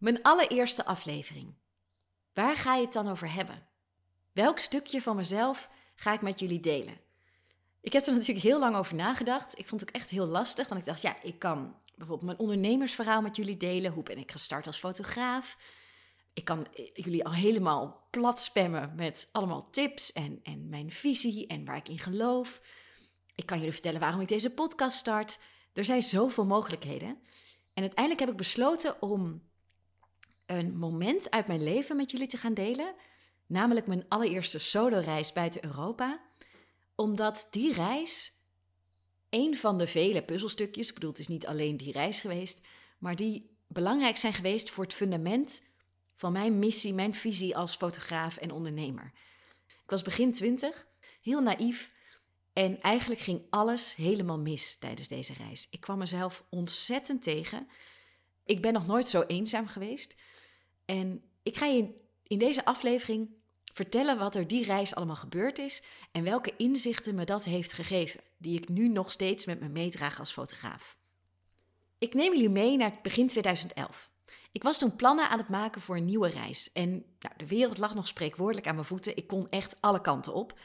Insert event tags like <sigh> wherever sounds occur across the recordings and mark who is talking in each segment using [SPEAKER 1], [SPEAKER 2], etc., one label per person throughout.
[SPEAKER 1] Mijn allereerste aflevering. Waar ga je het dan over hebben? Welk stukje van mezelf ga ik met jullie delen? Ik heb er natuurlijk heel lang over nagedacht. Ik vond het ook echt heel lastig, want ik dacht, ja, ik kan bijvoorbeeld mijn ondernemersverhaal met jullie delen. Hoe ben ik gestart als fotograaf? Ik kan jullie al helemaal plat spammen met allemaal tips en, en mijn visie en waar ik in geloof. Ik kan jullie vertellen waarom ik deze podcast start. Er zijn zoveel mogelijkheden. En uiteindelijk heb ik besloten om een moment uit mijn leven met jullie te gaan delen. Namelijk mijn allereerste solo-reis buiten Europa. Omdat die reis een van de vele puzzelstukjes, ik bedoel, het is niet alleen die reis geweest, maar die belangrijk zijn geweest voor het fundament van mijn missie, mijn visie als fotograaf en ondernemer. Ik was begin twintig, heel naïef en eigenlijk ging alles helemaal mis tijdens deze reis. Ik kwam mezelf ontzettend tegen. Ik ben nog nooit zo eenzaam geweest. En ik ga je in deze aflevering vertellen wat er die reis allemaal gebeurd is en welke inzichten me dat heeft gegeven, die ik nu nog steeds met me meedraag als fotograaf. Ik neem jullie mee naar begin 2011. Ik was toen plannen aan het maken voor een nieuwe reis en nou, de wereld lag nog spreekwoordelijk aan mijn voeten. Ik kon echt alle kanten op.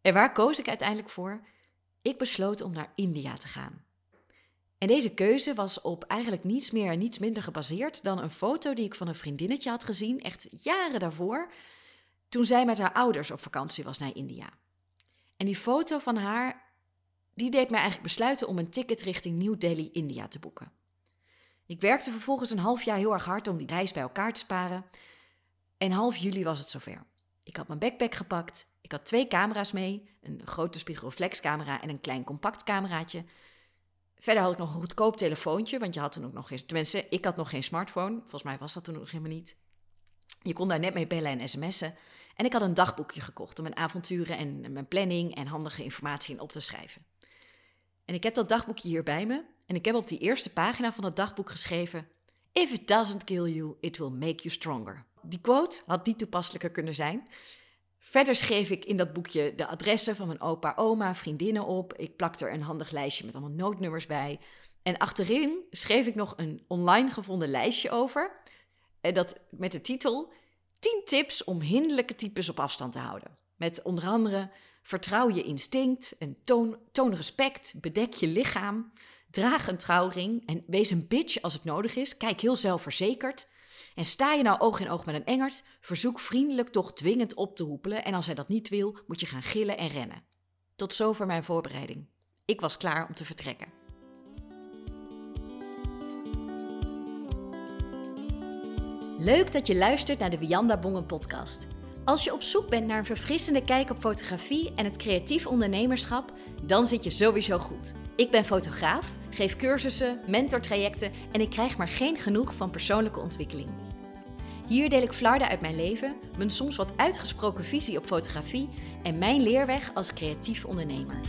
[SPEAKER 1] En waar koos ik uiteindelijk voor? Ik besloot om naar India te gaan. En deze keuze was op eigenlijk niets meer en niets minder gebaseerd dan een foto die ik van een vriendinnetje had gezien, echt jaren daarvoor, toen zij met haar ouders op vakantie was naar India. En die foto van haar, die deed mij eigenlijk besluiten om een ticket richting New Delhi, India te boeken. Ik werkte vervolgens een half jaar heel erg hard om die reis bij elkaar te sparen. En half juli was het zover. Ik had mijn backpack gepakt. Ik had twee camera's mee: een grote spiegelreflexcamera en een klein compact cameraatje. Verder had ik nog een goedkoop telefoontje, want je had toen ook nog geen. Tenminste, ik had nog geen smartphone. Volgens mij was dat toen nog helemaal niet. Je kon daar net mee bellen en sms'en. En ik had een dagboekje gekocht om mijn avonturen en mijn planning en handige informatie in op te schrijven. En ik heb dat dagboekje hier bij me. En ik heb op die eerste pagina van dat dagboek geschreven: If it doesn't kill you, it will make you stronger. Die quote had niet toepasselijker kunnen zijn. Verder schreef ik in dat boekje de adressen van mijn opa, oma, vriendinnen op. Ik plakte er een handig lijstje met allemaal noodnummers bij. En achterin schreef ik nog een online gevonden lijstje over. En dat met de titel 10 tips om hinderlijke types op afstand te houden. Met onder andere vertrouw je instinct en toon, toon respect, bedek je lichaam, draag een trouwring en wees een bitch als het nodig is. Kijk heel zelfverzekerd. En sta je nou oog in oog met een engert, verzoek vriendelijk toch dwingend op te hoepelen en als hij dat niet wil, moet je gaan gillen en rennen. Tot zover mijn voorbereiding. Ik was klaar om te vertrekken. Leuk dat je luistert naar de Wianda Bongen podcast. Als je op zoek bent naar een verfrissende kijk op fotografie en het creatief ondernemerschap, dan zit je sowieso goed. Ik ben fotograaf, geef cursussen, mentortrajecten en ik krijg maar geen genoeg van persoonlijke ontwikkeling. Hier deel ik flarden uit mijn leven, mijn soms wat uitgesproken visie op fotografie en mijn leerweg als creatief ondernemer.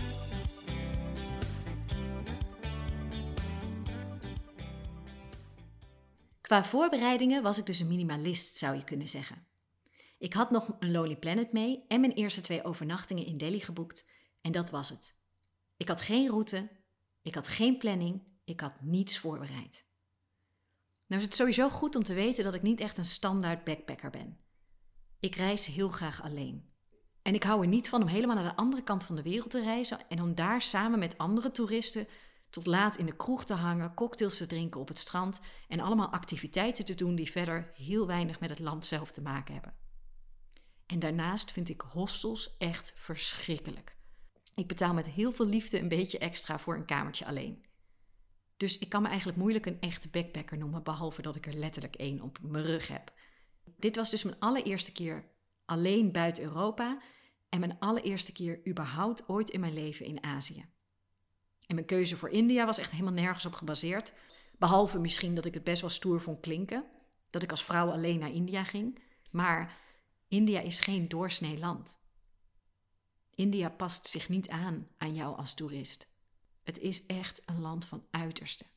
[SPEAKER 1] Qua voorbereidingen was ik dus een minimalist, zou je kunnen zeggen. Ik had nog een Lonely Planet mee en mijn eerste twee overnachtingen in Delhi geboekt en dat was het. Ik had geen route, ik had geen planning, ik had niets voorbereid. Nou is het sowieso goed om te weten dat ik niet echt een standaard backpacker ben. Ik reis heel graag alleen. En ik hou er niet van om helemaal naar de andere kant van de wereld te reizen en om daar samen met andere toeristen tot laat in de kroeg te hangen, cocktails te drinken op het strand en allemaal activiteiten te doen die verder heel weinig met het land zelf te maken hebben. En daarnaast vind ik hostels echt verschrikkelijk. Ik betaal met heel veel liefde een beetje extra voor een kamertje alleen. Dus ik kan me eigenlijk moeilijk een echte backpacker noemen, behalve dat ik er letterlijk één op mijn rug heb. Dit was dus mijn allereerste keer alleen buiten Europa en mijn allereerste keer überhaupt ooit in mijn leven in Azië. En mijn keuze voor India was echt helemaal nergens op gebaseerd. Behalve misschien dat ik het best wel stoer vond klinken. Dat ik als vrouw alleen naar India ging. Maar India is geen doorsnee land. India past zich niet aan aan jou als toerist. Het is echt een land van uitersten.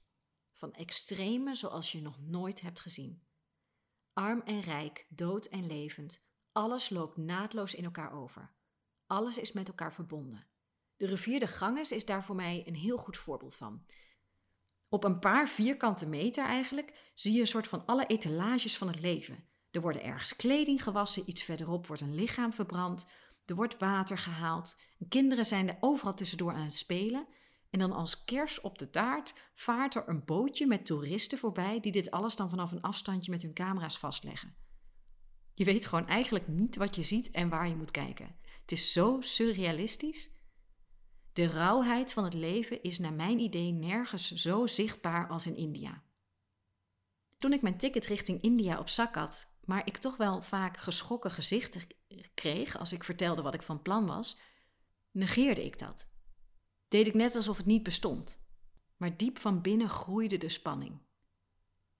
[SPEAKER 1] Van extreme zoals je nog nooit hebt gezien. Arm en rijk, dood en levend, alles loopt naadloos in elkaar over. Alles is met elkaar verbonden. De rivier de Ganges is daar voor mij een heel goed voorbeeld van. Op een paar vierkante meter eigenlijk zie je een soort van alle etalages van het leven. Er worden ergens kleding gewassen, iets verderop wordt een lichaam verbrand, er wordt water gehaald. Kinderen zijn er overal tussendoor aan het spelen. En dan als kers op de taart vaart er een bootje met toeristen voorbij die dit alles dan vanaf een afstandje met hun camera's vastleggen. Je weet gewoon eigenlijk niet wat je ziet en waar je moet kijken. Het is zo surrealistisch. De rauwheid van het leven is naar mijn idee nergens zo zichtbaar als in India. Toen ik mijn ticket richting India op zak had, maar ik toch wel vaak geschrokken gezichten kreeg als ik vertelde wat ik van plan was, negeerde ik dat. Deed ik net alsof het niet bestond. Maar diep van binnen groeide de spanning.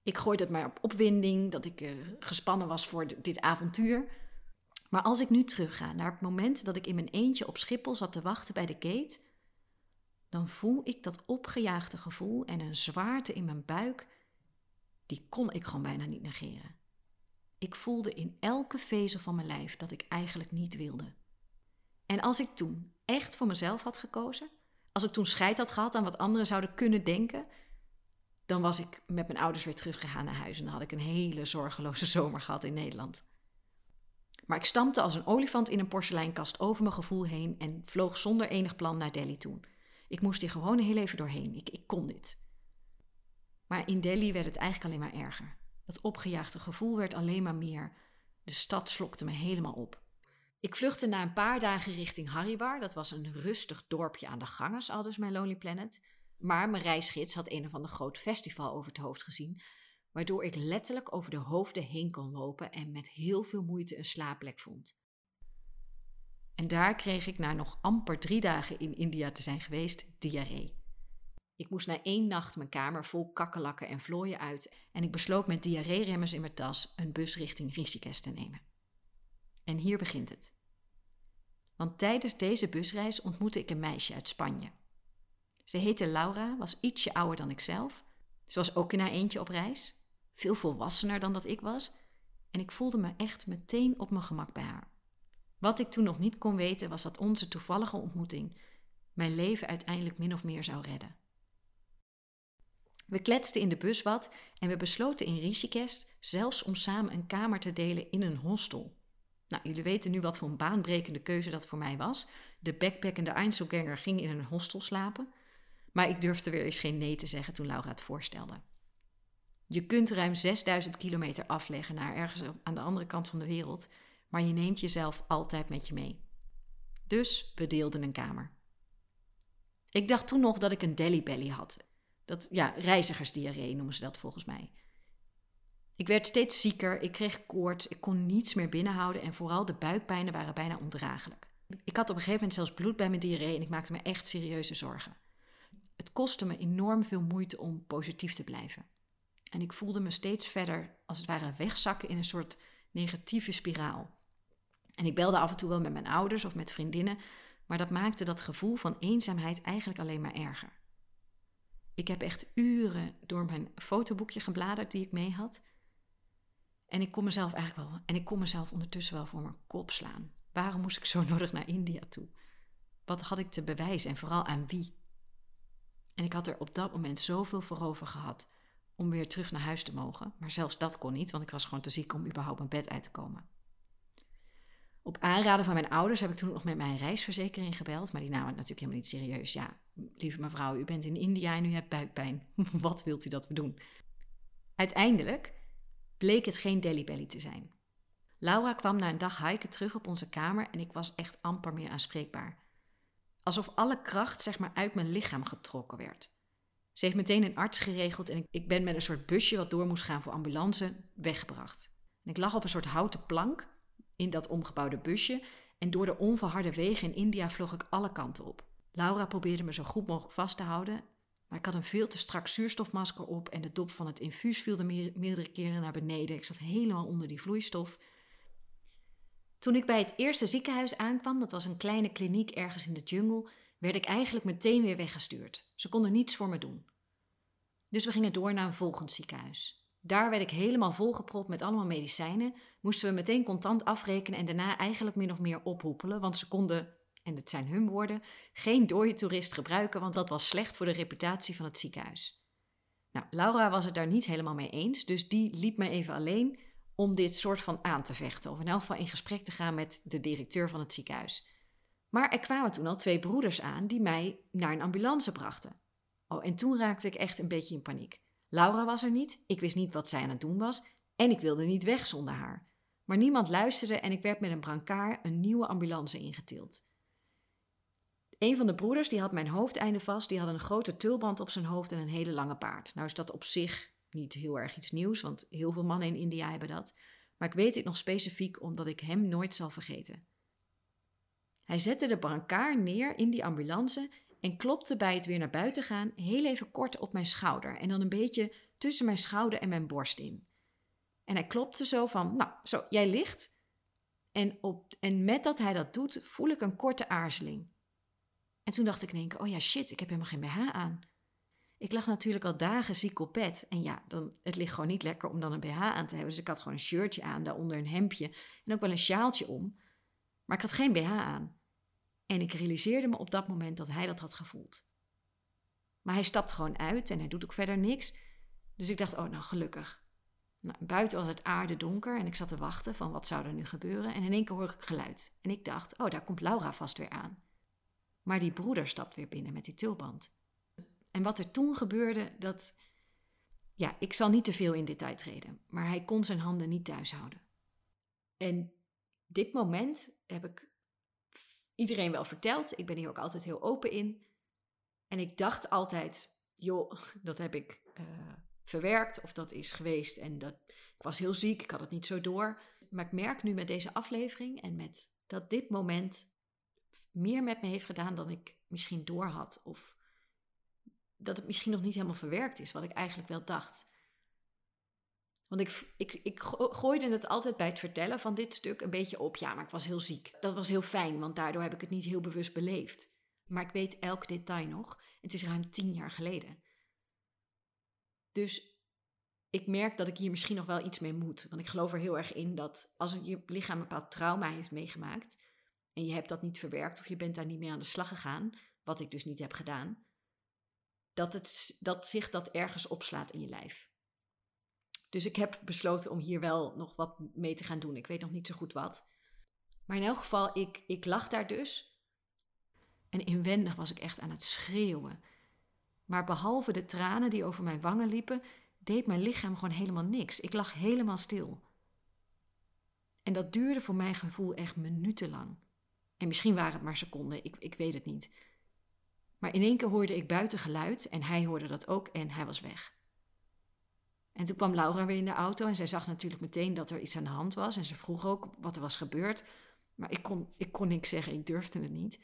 [SPEAKER 1] Ik gooide het maar op opwinding, dat ik uh, gespannen was voor dit avontuur. Maar als ik nu terugga naar het moment dat ik in mijn eentje op Schiphol zat te wachten bij de gate, dan voel ik dat opgejaagde gevoel en een zwaarte in mijn buik, die kon ik gewoon bijna niet negeren. Ik voelde in elke vezel van mijn lijf dat ik eigenlijk niet wilde. En als ik toen echt voor mezelf had gekozen, als ik toen scheid had gehad aan wat anderen zouden kunnen denken, dan was ik met mijn ouders weer teruggegaan naar huis en dan had ik een hele zorgeloze <laughs> zomer gehad in Nederland. Maar ik stampte als een olifant in een porseleinkast over mijn gevoel heen en vloog zonder enig plan naar Delhi toe. Ik moest hier gewoon heel even doorheen. Ik, ik kon dit. Maar in Delhi werd het eigenlijk alleen maar erger. Dat opgejaagde gevoel werd alleen maar meer. De stad slokte me helemaal op. Ik vluchtte na een paar dagen richting Hariwar. Dat was een rustig dorpje aan de Ganges, al dus mijn Lonely Planet. Maar mijn reisgids had een of ander groot festival over het hoofd gezien, waardoor ik letterlijk over de hoofden heen kon lopen en met heel veel moeite een slaapplek vond. En daar kreeg ik na nog amper drie dagen in India te zijn geweest diarree. Ik moest na één nacht mijn kamer vol kakkelakken en vlooien uit en ik besloot met diarree-remmers in mijn tas een bus richting Rishikesh te nemen. En hier begint het. Want tijdens deze busreis ontmoette ik een meisje uit Spanje. Ze heette Laura, was ietsje ouder dan ikzelf. Ze was ook in haar eentje op reis, veel volwassener dan dat ik was, en ik voelde me echt meteen op mijn gemak bij haar. Wat ik toen nog niet kon weten was dat onze toevallige ontmoeting mijn leven uiteindelijk min of meer zou redden. We kletsten in de bus wat en we besloten in Rishikesh zelfs om samen een kamer te delen in een hostel. Nou, jullie weten nu wat voor een baanbrekende keuze dat voor mij was. De backpackende Einzelganger ging in een hostel slapen. Maar ik durfde weer eens geen nee te zeggen toen Laura het voorstelde. Je kunt ruim 6000 kilometer afleggen naar ergens aan de andere kant van de wereld, maar je neemt jezelf altijd met je mee. Dus we deelden een kamer. Ik dacht toen nog dat ik een Delhi Belly had. Dat, ja, reizigersdiarree noemen ze dat volgens mij. Ik werd steeds zieker, ik kreeg koorts, ik kon niets meer binnenhouden en vooral de buikpijnen waren bijna ondraaglijk. Ik had op een gegeven moment zelfs bloed bij mijn diarree en ik maakte me echt serieuze zorgen. Het kostte me enorm veel moeite om positief te blijven. En ik voelde me steeds verder, als het ware, wegzakken in een soort negatieve spiraal. En ik belde af en toe wel met mijn ouders of met vriendinnen, maar dat maakte dat gevoel van eenzaamheid eigenlijk alleen maar erger. Ik heb echt uren door mijn fotoboekje gebladerd die ik mee had. En ik kon mezelf eigenlijk wel, en ik kon mezelf ondertussen wel voor mijn kop slaan. Waarom moest ik zo <laughs> nodig naar India toe? Wat had ik te bewijzen en vooral aan wie? En ik had er op dat moment zoveel voor over gehad om weer terug naar huis te mogen. Maar zelfs dat kon niet, want ik was gewoon te ziek om überhaupt mijn bed uit te komen. Op aanraden van mijn ouders heb ik toen nog met mijn reisverzekering gebeld, maar die namen het natuurlijk helemaal niet serieus. Ja, lieve mevrouw, u bent in India en u hebt buikpijn. <laughs> Wat wilt u dat we doen? Uiteindelijk bleek het geen Delhi Belly te zijn. Laura kwam na een dag hiken terug op onze kamer en ik was echt amper meer aanspreekbaar. Alsof alle kracht zeg maar uit mijn lichaam getrokken werd. Ze heeft meteen een arts geregeld en ik ben met een soort busje wat door moest gaan voor ambulance weggebracht. En ik lag op een soort houten plank in dat omgebouwde busje en door de onverharde wegen in India vloog ik alle kanten op. Laura probeerde me zo goed mogelijk vast te houden, maar ik had een veel te strak zuurstofmasker op en de dop van het infuus viel er meerdere keren naar beneden. Ik zat helemaal onder die vloeistof. Toen ik bij het eerste ziekenhuis aankwam, dat was een kleine kliniek ergens in de jungle, werd ik eigenlijk meteen weer weggestuurd. Ze konden niets voor me doen. Dus we gingen door naar een volgend ziekenhuis. Daar werd ik helemaal volgepropt met allemaal medicijnen. Moesten we meteen contant afrekenen en daarna eigenlijk min of meer ophoepelen. Want ze konden, en het zijn hun woorden, geen dode toerist gebruiken, want dat was slecht voor de reputatie van het ziekenhuis. Nou, Laura was het daar niet helemaal mee eens, dus die liet me even alleen om dit soort van aan te vechten. Of in elk geval in gesprek te gaan met de directeur van het ziekenhuis. Maar er kwamen toen al twee broeders aan die mij naar een ambulance brachten. Oh, en toen raakte ik echt een beetje in paniek. Laura was er niet, ik wist niet wat zij aan het doen was en ik wilde niet weg zonder haar. Maar niemand luisterde en ik werd met een brancard een nieuwe ambulance ingetild. Een van de broeders die had mijn hoofdeinde vast, die had een grote tulband op zijn hoofd en een hele lange baard. Nou is dat op zich niet heel erg iets nieuws, want heel veel mannen in India hebben dat. Maar ik weet dit nog specifiek omdat ik hem nooit zal vergeten. Hij zette de brancard neer in die ambulance en klopte bij het weer naar buiten gaan heel even kort op mijn schouder en dan een beetje tussen mijn schouder en mijn borst in. En hij klopte zo van, nou, zo, jij ligt. En, op, en met dat hij dat doet, voel ik een korte aarzeling. En toen dacht ik in oh ja, shit, ik heb helemaal geen BH aan. Ik lag natuurlijk al dagen ziek op bed. En ja, dan, het ligt gewoon niet lekker om dan een BH aan te hebben. Dus ik had gewoon een shirtje aan, daaronder een hemdje en ook wel een sjaaltje om. Maar ik had geen BH aan. En ik realiseerde me op dat moment dat hij dat had gevoeld. Maar hij stapt gewoon uit en hij doet ook verder niks. Dus ik dacht, oh nou gelukkig. Nou, buiten was het aarde donker en ik zat te wachten van wat zou er nu gebeuren. En in één keer hoor ik geluid. En ik dacht, oh daar komt Laura vast weer aan. Maar die broeder stapt weer binnen met die tulband. En wat er toen gebeurde, dat. Ja, ik zal niet te veel in detail treden, maar hij kon zijn handen niet thuis houden. En dit moment heb ik iedereen wel verteld. Ik ben hier ook altijd heel open in. En ik dacht altijd, joh, <laughs> dat heb ik uh, verwerkt of dat is geweest. En dat, ik was heel ziek, ik had het niet zo door. Maar ik merk nu met deze aflevering en met dat dit moment meer met me heeft gedaan dan ik misschien door had. Of dat het misschien nog niet helemaal verwerkt is, wat ik eigenlijk wel dacht. Want ik, ik, ik gooide het altijd bij het vertellen van dit stuk een beetje op. Ja, maar ik was heel ziek. Dat was heel fijn, want daardoor heb ik het niet heel bewust beleefd. Maar ik weet elk detail nog. Het is ruim tien jaar geleden. Dus ik merk dat ik hier misschien nog wel iets mee moet. Want ik geloof er heel erg in dat als je lichaam een bepaald trauma heeft meegemaakt. en je hebt dat niet verwerkt of je bent daar niet mee aan de slag gegaan. wat ik dus niet heb gedaan. dat, het, dat zich dat ergens opslaat in je lijf. Dus ik heb besloten om hier wel nog wat mee te gaan doen. Ik weet nog niet zo goed wat. Maar in elk geval, ik, ik lag daar dus. En inwendig was ik echt aan het schreeuwen. Maar behalve de tranen die over mijn wangen liepen, deed mijn lichaam gewoon helemaal niks. Ik lag helemaal stil. En dat duurde voor mijn gevoel echt minutenlang. En misschien waren het maar seconden, ik, ik weet het niet. Maar in één keer hoorde ik buiten geluid en hij hoorde dat ook en hij was weg. En toen kwam Laura weer in de auto en zij zag natuurlijk meteen dat er iets aan de hand was. En ze vroeg ook wat er was gebeurd. Maar ik kon, ik kon niks zeggen, ik durfde het niet.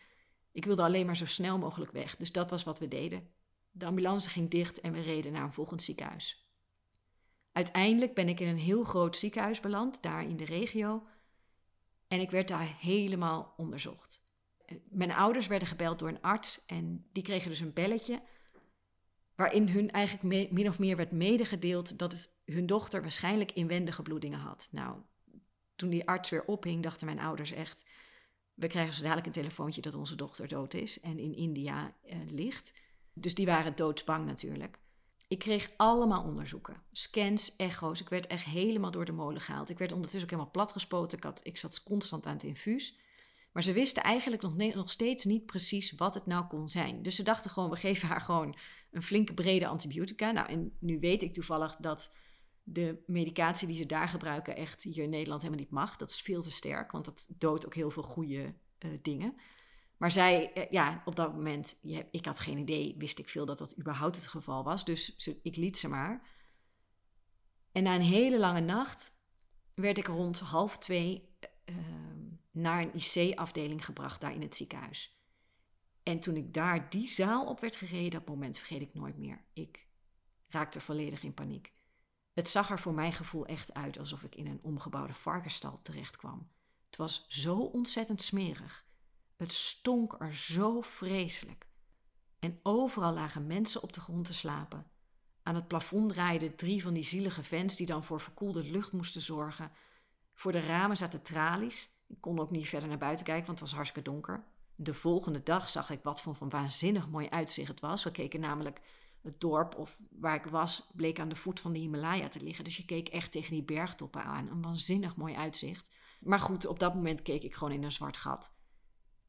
[SPEAKER 1] Ik wilde alleen maar zo snel mogelijk weg. Dus dat was wat we deden. De ambulance ging dicht en we reden naar een volgend ziekenhuis. Uiteindelijk ben ik in een heel groot ziekenhuis beland, daar in de regio. En ik werd daar helemaal onderzocht. Mijn ouders werden gebeld door een arts en die kregen dus een belletje waarin hun eigenlijk min of meer werd medegedeeld dat het, hun dochter waarschijnlijk inwendige bloedingen had. Nou, toen die arts weer ophing, dachten mijn ouders echt: we krijgen zo dadelijk een telefoontje dat onze dochter dood is en in India uh, ligt. Dus die waren doodsbang natuurlijk. Ik kreeg allemaal onderzoeken. Scans, echo's. Ik werd echt helemaal door de molen gehaald. Ik werd ondertussen ook helemaal platgespoten. Ik, had, ik zat constant aan het infuus. Maar ze wisten eigenlijk nog, nog steeds niet precies wat het nou kon zijn. Dus ze dachten gewoon, we geven haar gewoon een flinke brede antibiotica. Nou, en nu weet ik toevallig dat de medicatie die ze daar gebruiken echt hier in Nederland helemaal niet mag. Dat is veel te sterk, want dat doodt ook heel veel goede uh, dingen. Maar zij, eh, ja, op dat moment, ik had geen idee, wist ik veel dat dat überhaupt het geval was. Dus ik liet ze maar. En na een hele lange nacht werd ik rond half twee uh, naar een IC-afdeling gebracht daar in het ziekenhuis. En toen ik daar die zaal op werd gereden, dat moment vergeet ik nooit meer. Ik raakte volledig in paniek. Het zag er voor mijn gevoel echt uit alsof ik in een omgebouwde varkenstal terecht kwam. Het was zo ontzettend smerig. Het stonk er zo vreselijk. En overal lagen mensen op de grond te slapen. Aan het plafond draaiden drie van die zielige vents die dan voor verkoelde lucht moesten zorgen. Voor de ramen zaten tralies. Ik kon ook niet verder naar buiten kijken, want het was hartstikke donker. De volgende dag zag ik wat voor van waanzinnig mooi uitzicht het was. We keken namelijk het dorp of waar ik was, bleek aan de voet van de Himalaya te liggen. Dus je keek echt tegen die bergtoppen aan. Een waanzinnig mooi uitzicht. Maar goed, op dat moment keek ik gewoon in een zwart gat.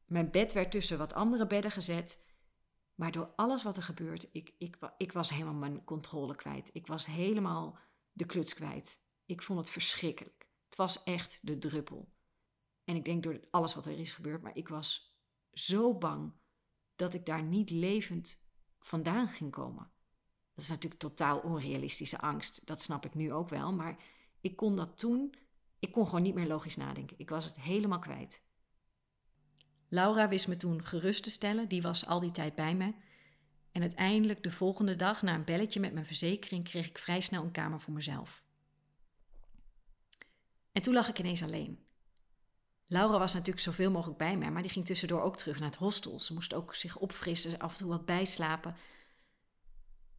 [SPEAKER 1] Mijn bed werd tussen wat andere bedden gezet. Maar door alles wat er gebeurt, ik, ik, ik was helemaal mijn controle kwijt. Ik was helemaal de kluts kwijt. Ik vond het verschrikkelijk. Het was echt de druppel. En ik denk door alles wat er is gebeurd, maar ik was zo bang dat ik daar niet levend vandaan ging komen. Dat is natuurlijk totaal onrealistische angst. Dat snap ik nu ook wel. Maar ik kon dat toen. Ik kon gewoon niet meer logisch nadenken. Ik was het helemaal kwijt. Laura wist me toen gerust te stellen. Die was al die tijd bij me. En uiteindelijk de volgende dag, na een belletje met mijn verzekering, kreeg ik vrij snel een kamer voor mezelf. En toen lag ik ineens alleen. Laura was natuurlijk zoveel mogelijk bij mij, maar die ging tussendoor ook terug naar het hostel. Ze moest ook zich opfrissen, af en toe wat bijslapen.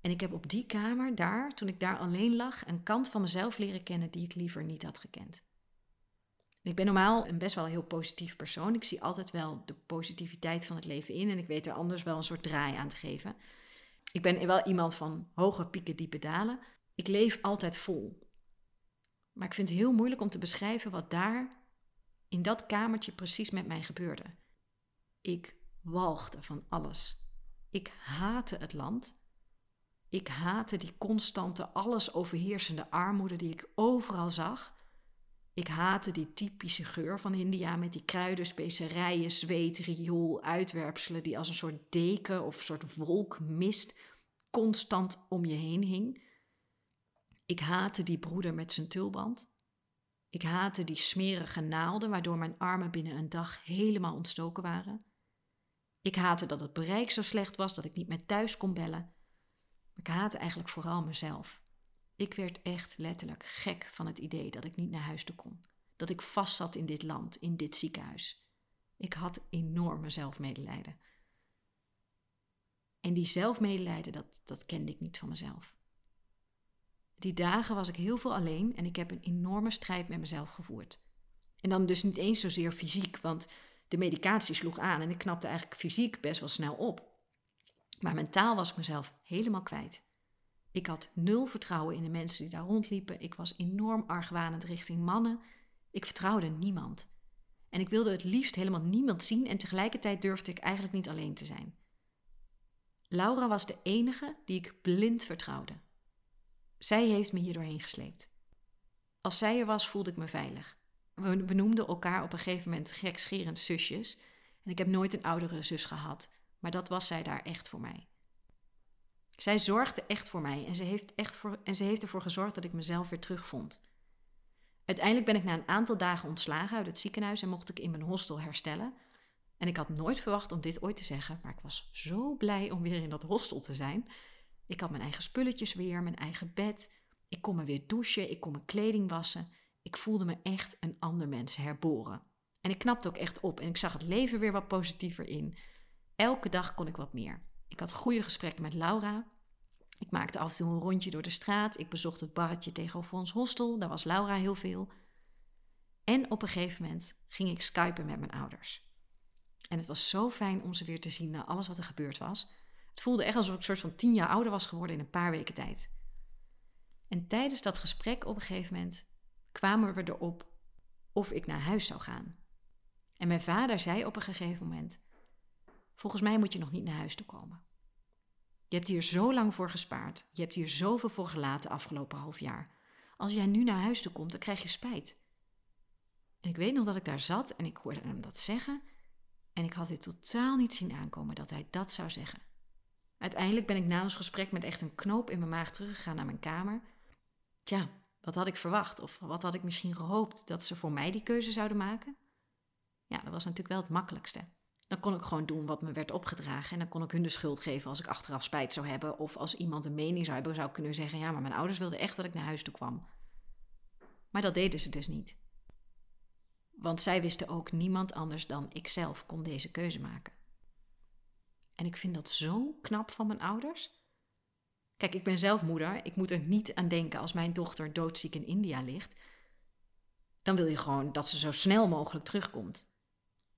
[SPEAKER 1] En ik heb op die kamer daar, toen ik daar alleen lag, een kant van mezelf leren kennen die ik liever niet had gekend. Ik ben normaal een best wel heel positief persoon. Ik zie altijd wel de positiviteit van het leven in en ik weet er anders wel een soort draai aan te geven. Ik ben wel iemand van hoge pieken, diepe dalen. Ik leef altijd vol. Maar ik vind het heel moeilijk om te beschrijven wat daar in dat kamertje precies met mij gebeurde. Ik walgde van alles. Ik haatte het land. Ik haatte die constante, alles overheersende armoede die ik overal zag. Ik haatte die typische geur van India met die kruiden, specerijen, zweet, riool, uitwerpselen die als een soort deken of een soort wolk mist constant om je heen hing. Ik haatte die broeder met zijn tulband. Ik haatte die smerige naalden waardoor mijn armen binnen een dag helemaal ontstoken waren. Ik haatte dat het bereik zo slecht was dat ik niet meer thuis kon bellen. Ik haatte eigenlijk vooral mezelf. Ik werd echt letterlijk gek van het idee dat ik niet naar huis toe kon. Dat ik vastzat in dit land, in dit ziekenhuis. Ik had enorme zelfmedelijden. En die zelfmedelijden, dat, dat kende ik niet van mezelf. Die dagen was ik heel veel alleen en ik heb een enorme strijd met mezelf gevoerd. En dan dus niet eens zozeer fysiek, want de medicatie sloeg aan en ik knapte eigenlijk fysiek best wel snel op. Maar mentaal was ik mezelf helemaal kwijt. Ik had nul vertrouwen in de mensen die daar rondliepen. Ik was enorm argwanend richting mannen. Ik vertrouwde niemand. En ik wilde het liefst helemaal niemand zien en tegelijkertijd durfde ik eigenlijk niet alleen te zijn. Laura was de enige die ik blind vertrouwde. Zij heeft me hier doorheen gesleept. Als zij er was, voelde ik me veilig. We, we noemden elkaar op een gegeven moment gekscherend zusjes. En ik heb nooit een oudere zus gehad, maar dat was zij daar echt voor mij. Zij zorgde echt voor mij en ze heeft, echt voor, en ze heeft ervoor gezorgd dat ik mezelf weer terugvond. Uiteindelijk ben ik na een aantal dagen ontslagen uit het ziekenhuis en mocht ik in mijn hostel herstellen. En ik had nooit verwacht om dit ooit te zeggen, maar ik was zo blij om weer in dat hostel te zijn. Ik had mijn eigen spulletjes weer, mijn eigen bed. Ik kon me weer douchen, ik kon mijn kleding wassen. Ik voelde me echt een ander mens herboren. En ik knapte ook echt op en ik zag het leven weer wat positiever in. Elke dag kon ik wat meer. Ik had goede gesprekken met Laura. Ik maakte af en toe een rondje door de straat. Ik bezocht het barretje tegenover ons hostel. Daar was Laura heel veel. En op een gegeven moment ging ik skypen met mijn ouders. En het was zo fijn om ze weer te zien na alles wat er gebeurd was. Het voelde echt alsof ik een soort van tien jaar ouder was geworden in een paar weken tijd. En tijdens dat gesprek op een gegeven moment kwamen we erop of ik naar huis zou gaan. En mijn vader zei op een gegeven moment: Volgens mij moet je nog niet naar huis toe komen. Je hebt hier zo lang voor gespaard. Je hebt hier zoveel voor gelaten afgelopen half jaar. Als jij nu naar huis toe komt, dan krijg je spijt. En ik weet nog dat ik daar zat en ik hoorde hem dat zeggen. En ik had dit totaal niet zien aankomen dat hij dat zou zeggen. Uiteindelijk ben ik na ons gesprek met echt een knoop in mijn maag teruggegaan naar mijn kamer. Tja, wat had ik verwacht? Of wat had ik misschien gehoopt dat ze voor mij die keuze zouden maken? Ja, dat was natuurlijk wel het makkelijkste. Dan kon ik gewoon doen wat me werd opgedragen en dan kon ik hun de schuld geven als ik achteraf spijt zou hebben of als iemand een mening zou hebben, zou ik kunnen zeggen: ja, maar mijn ouders wilden echt dat ik naar huis toe kwam. Maar dat deden ze dus niet. Want zij wisten ook niemand anders dan ikzelf kon deze keuze maken. En ik vind dat zo knap van mijn ouders. Kijk, ik ben zelf moeder. Ik moet er niet aan denken als mijn dochter doodziek in India ligt. Dan wil je gewoon dat ze zo snel mogelijk terugkomt.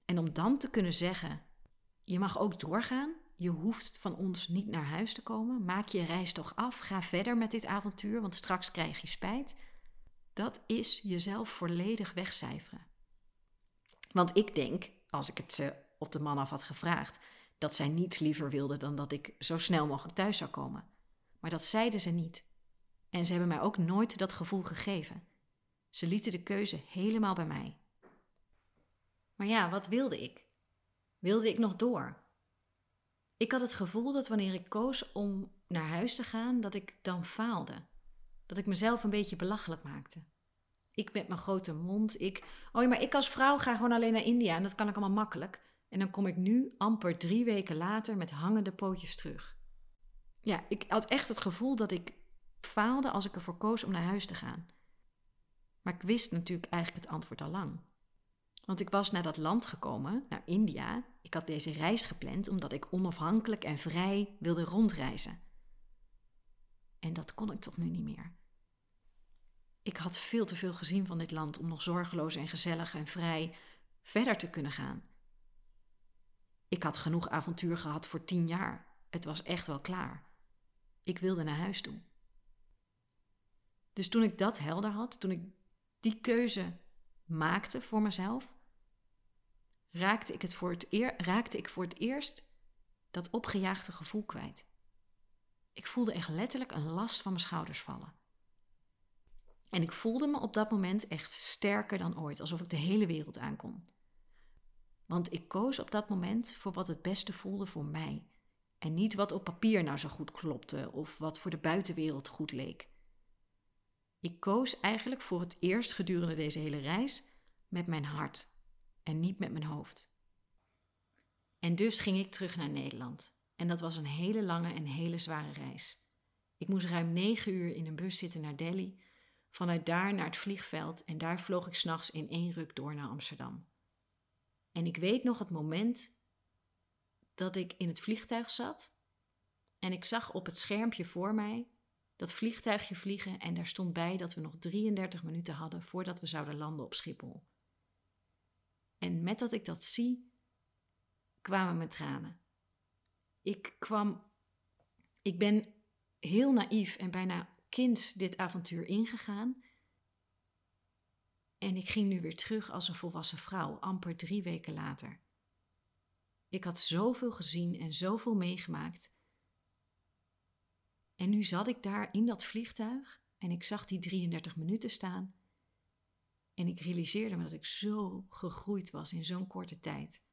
[SPEAKER 1] En om dan te kunnen zeggen: je mag ook doorgaan, je hoeft van ons niet naar huis te komen. Maak je reis toch af. Ga verder met dit avontuur, want straks krijg je spijt. Dat is jezelf volledig wegcijferen. Want ik denk, als ik het ze op de man af had gevraagd, dat zij niets liever wilde dan dat ik zo snel mogelijk thuis zou komen. Maar dat zeiden ze niet. En ze hebben mij ook nooit dat gevoel gegeven. Ze lieten de keuze helemaal bij mij. Maar ja, wat wilde ik? Wilde ik nog door? Ik had het gevoel dat wanneer ik koos om naar huis te gaan, dat ik dan faalde. Dat ik mezelf een beetje belachelijk maakte. Ik met mijn grote mond, ik... Oh ja, maar ik als vrouw ga gewoon alleen naar India en dat kan ik allemaal makkelijk. En dan kom ik nu, amper drie weken later, met hangende pootjes terug. Ja, ik had echt het gevoel dat ik faalde als ik ervoor koos om naar huis te gaan. Maar ik wist natuurlijk eigenlijk het antwoord al lang. Want ik was naar dat land gekomen, naar India. Ik had deze reis gepland omdat ik onafhankelijk en vrij wilde rondreizen. En dat kon ik toch nu niet meer. Ik had veel te veel gezien van dit land om nog zorgeloos en gezellig en vrij verder te kunnen gaan. Ik had genoeg avontuur gehad voor tien jaar. Het was echt wel klaar. Ik wilde naar huis toe. Dus toen ik dat helder had, toen ik die keuze maakte voor mezelf, raakte ik, het voor het eer, raakte ik voor het eerst dat opgejaagde gevoel kwijt. Ik voelde echt letterlijk een last van mijn schouders vallen. En ik voelde me op dat moment echt sterker dan ooit, alsof ik de hele wereld aankon. Want ik koos op dat moment voor wat het beste voelde voor mij. En niet wat op papier nou zo goed klopte of wat voor de buitenwereld goed leek. Ik koos eigenlijk voor het eerst gedurende deze hele reis met mijn hart en niet met mijn hoofd. En dus ging ik terug naar Nederland. En dat was een hele lange en hele zware reis. Ik moest ruim negen uur in een bus zitten naar Delhi, vanuit daar naar het vliegveld en daar vloog ik s'nachts in één ruk door naar Amsterdam. En ik weet nog het moment dat ik in het vliegtuig zat en ik zag op het schermpje voor mij dat vliegtuigje vliegen en daar stond bij dat we nog 33 minuten hadden voordat we zouden landen op Schiphol. En met dat ik dat zie, kwamen mijn tranen. Ik kwam, ik ben heel naïef en bijna kinds dit avontuur ingegaan. En ik ging nu weer terug als een volwassen vrouw, amper drie weken later. Ik had zoveel gezien en zoveel meegemaakt. En nu zat ik daar in dat vliegtuig en ik zag die 33 minuten staan. En ik realiseerde me dat ik zo gegroeid was in zo'n korte tijd.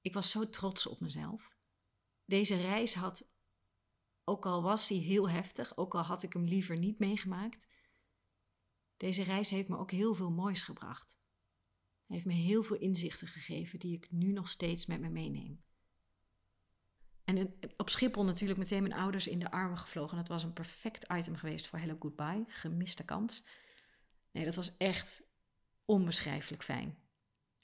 [SPEAKER 1] Ik was zo trots op mezelf. Deze reis had, ook al was die heel heftig, ook al had ik hem liever niet meegemaakt, deze reis heeft me ook heel veel moois gebracht. Hij heeft me heel veel inzichten gegeven die ik nu nog steeds met me meeneem. En op Schiphol natuurlijk meteen mijn ouders in de armen gevlogen. Dat was een perfect item geweest voor Hello Goodbye. Gemiste kans. Nee, dat was echt onbeschrijfelijk fijn.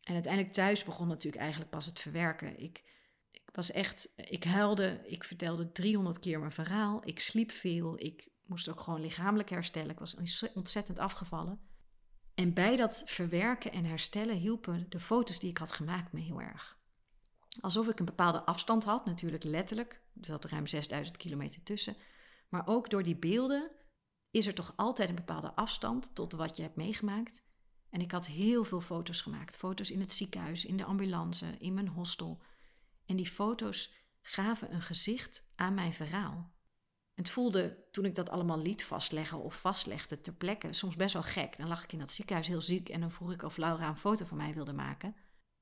[SPEAKER 1] En uiteindelijk thuis begon natuurlijk eigenlijk pas het verwerken. Ik, ik was echt, ik huilde, ik vertelde 300 keer mijn verhaal. Ik sliep veel, ik moest ook gewoon lichamelijk herstellen. Ik was ontzettend afgevallen. En bij dat verwerken en herstellen hielpen de foto's die ik had gemaakt me heel erg. Alsof ik een bepaalde afstand had, natuurlijk letterlijk. Er zat ruim 6000 kilometer tussen. Maar ook door die beelden is er toch altijd een bepaalde afstand tot wat je hebt meegemaakt. En ik had heel veel foto's gemaakt. Foto's in het ziekenhuis, in de ambulance, in mijn hostel. En die foto's gaven een gezicht aan mijn verhaal. Het voelde toen ik dat allemaal liet vastleggen of vastlegde ter plekke soms best wel gek. Dan lag ik in dat ziekenhuis heel ziek en dan vroeg ik of Laura een foto van mij wilde maken.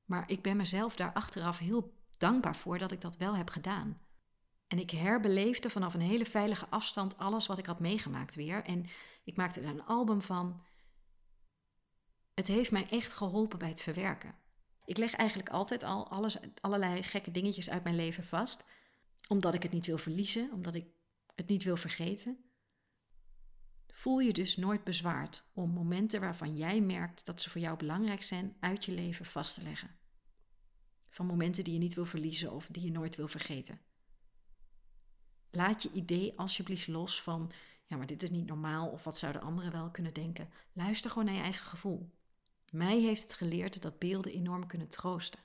[SPEAKER 1] Maar ik ben mezelf daar achteraf heel dankbaar voor dat ik dat wel heb gedaan. En ik herbeleefde vanaf een hele veilige afstand alles wat ik had meegemaakt weer. En ik maakte er een album van. Het heeft mij echt geholpen bij het verwerken. Ik leg eigenlijk altijd al alles, allerlei gekke dingetjes uit mijn leven vast. Omdat ik het niet wil verliezen, omdat ik het niet wil vergeten. Voel je dus nooit bezwaard om momenten waarvan jij merkt dat ze voor jou belangrijk zijn uit je leven vast te leggen. Van momenten die je niet wil verliezen of die je nooit wil vergeten. Laat je idee alsjeblieft los van, ja, maar dit is niet normaal of wat zouden anderen wel kunnen denken. Luister gewoon naar je eigen gevoel. Mij heeft het geleerd dat beelden enorm kunnen troosten.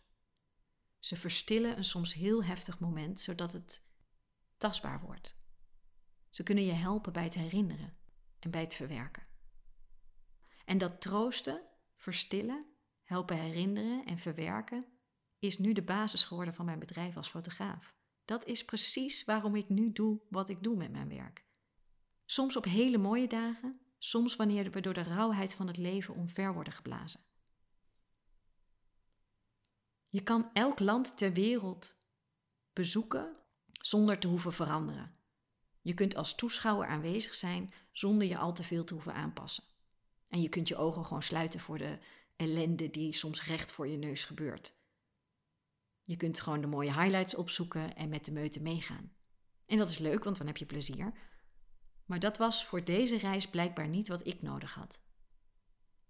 [SPEAKER 1] Ze verstillen een soms heel heftig moment, zodat het tastbaar wordt. Ze kunnen je helpen bij het herinneren en bij het verwerken. En dat troosten, verstillen, helpen herinneren en verwerken is nu de basis geworden van mijn bedrijf als fotograaf. Dat is precies waarom ik nu doe wat ik doe met mijn werk. Soms op hele mooie dagen, soms wanneer we door de rauwheid van het leven omver worden geblazen. Je kan elk land ter wereld bezoeken zonder te hoeven veranderen. Je kunt als toeschouwer aanwezig zijn zonder je al te veel te hoeven aanpassen. En je kunt je ogen gewoon sluiten voor de ellende die soms recht voor je neus gebeurt. Je kunt gewoon de mooie highlights opzoeken en met de meute meegaan. En dat is leuk, want dan heb je plezier. Maar dat was voor deze reis blijkbaar niet wat ik nodig had.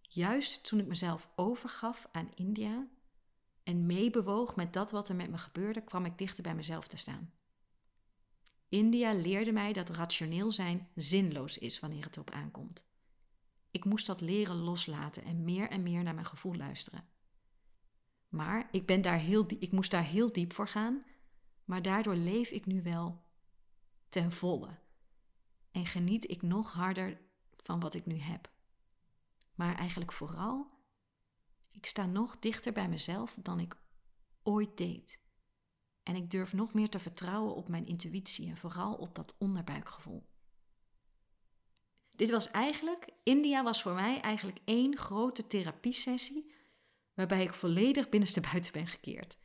[SPEAKER 1] Juist toen ik mezelf overgaf aan India en meebewoog met dat wat er met me gebeurde, kwam ik dichter bij mezelf te staan. India leerde mij dat rationeel zijn zinloos is wanneer het erop aankomt. Ik moest dat leren loslaten en meer en meer naar mijn gevoel luisteren. Maar ik, ben daar heel ik moest daar heel diep voor gaan, maar daardoor leef ik nu wel ten volle. En geniet ik nog harder van wat ik nu heb. Maar eigenlijk vooral, ik sta nog dichter bij mezelf dan ik ooit deed. En ik durf nog meer te vertrouwen op mijn intuïtie en vooral op dat onderbuikgevoel. Dit was eigenlijk, India was voor mij eigenlijk één grote therapiesessie waarbij ik volledig binnenste buiten ben gekeerd.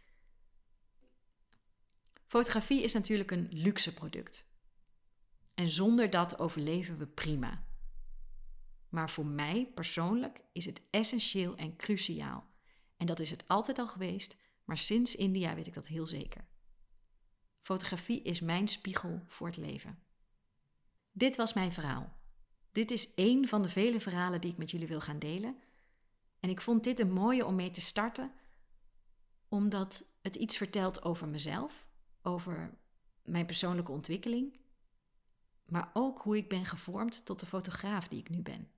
[SPEAKER 1] Fotografie is natuurlijk een luxe product. En zonder dat overleven we prima. Maar voor mij persoonlijk is het essentieel en cruciaal. En dat is het altijd al geweest, maar sinds India weet ik dat heel zeker. Fotografie is mijn spiegel voor het leven. Dit was mijn verhaal. Dit is één van de vele verhalen die ik met jullie wil gaan delen. En ik vond dit een mooie om mee te starten, omdat het iets vertelt over mezelf, over mijn persoonlijke ontwikkeling, maar ook hoe ik ben gevormd tot de fotograaf die ik nu ben.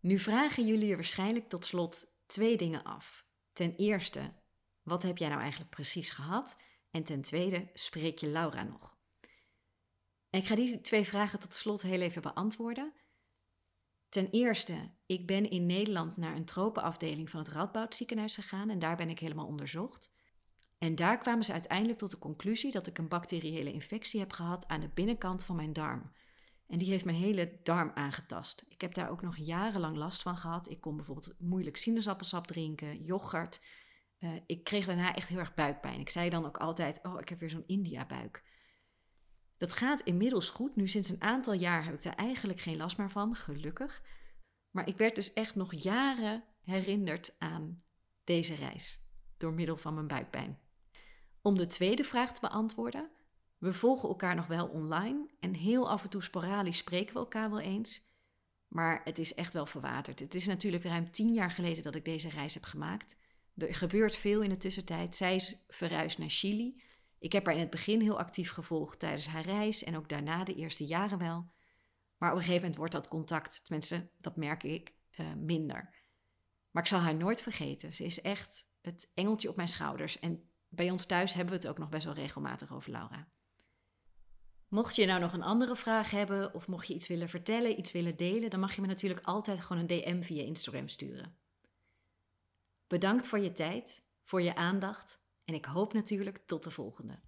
[SPEAKER 1] Nu vragen jullie er waarschijnlijk tot slot twee dingen af. Ten eerste, wat heb jij nou eigenlijk precies gehad? En ten tweede, spreek je Laura nog? Ik ga die twee vragen tot slot heel even beantwoorden. Ten eerste, ik ben in Nederland naar een tropenafdeling van het Radboud ziekenhuis gegaan en daar ben ik helemaal onderzocht. En daar kwamen ze uiteindelijk tot de conclusie dat ik een bacteriële infectie heb gehad aan de binnenkant van mijn darm. En die heeft mijn hele darm aangetast. Ik heb daar ook nog jarenlang last van gehad. Ik kon bijvoorbeeld moeilijk sinaasappelsap drinken, yoghurt. Uh, ik kreeg daarna echt heel erg buikpijn. Ik zei dan ook altijd: Oh, ik heb weer zo'n India-buik. Dat gaat inmiddels goed. Nu sinds een aantal jaar heb ik daar eigenlijk geen last meer van, gelukkig. Maar ik werd dus echt nog jaren herinnerd aan deze reis door middel van mijn buikpijn. Om de tweede vraag te beantwoorden, we volgen elkaar nog wel online en heel af en toe sporadisch spreken we elkaar wel eens. Maar het is echt wel verwaterd. Het is natuurlijk ruim tien jaar geleden dat ik deze reis heb gemaakt. Er gebeurt veel in de tussentijd. Zij is verhuisd naar Chili. Ik heb haar in het begin heel actief gevolgd tijdens haar reis en ook daarna de eerste jaren wel. Maar op een gegeven moment wordt dat contact, tenminste, dat merk ik, uh, minder. Maar ik zal haar nooit vergeten. Ze is echt het engeltje op mijn schouders. En bij ons thuis hebben we het ook nog best wel regelmatig over Laura. Mocht je nou nog een andere vraag hebben of mocht je iets willen vertellen, iets willen delen, dan mag je me natuurlijk altijd gewoon een DM via Instagram sturen. Bedankt voor je tijd, voor je aandacht en ik hoop natuurlijk tot de volgende.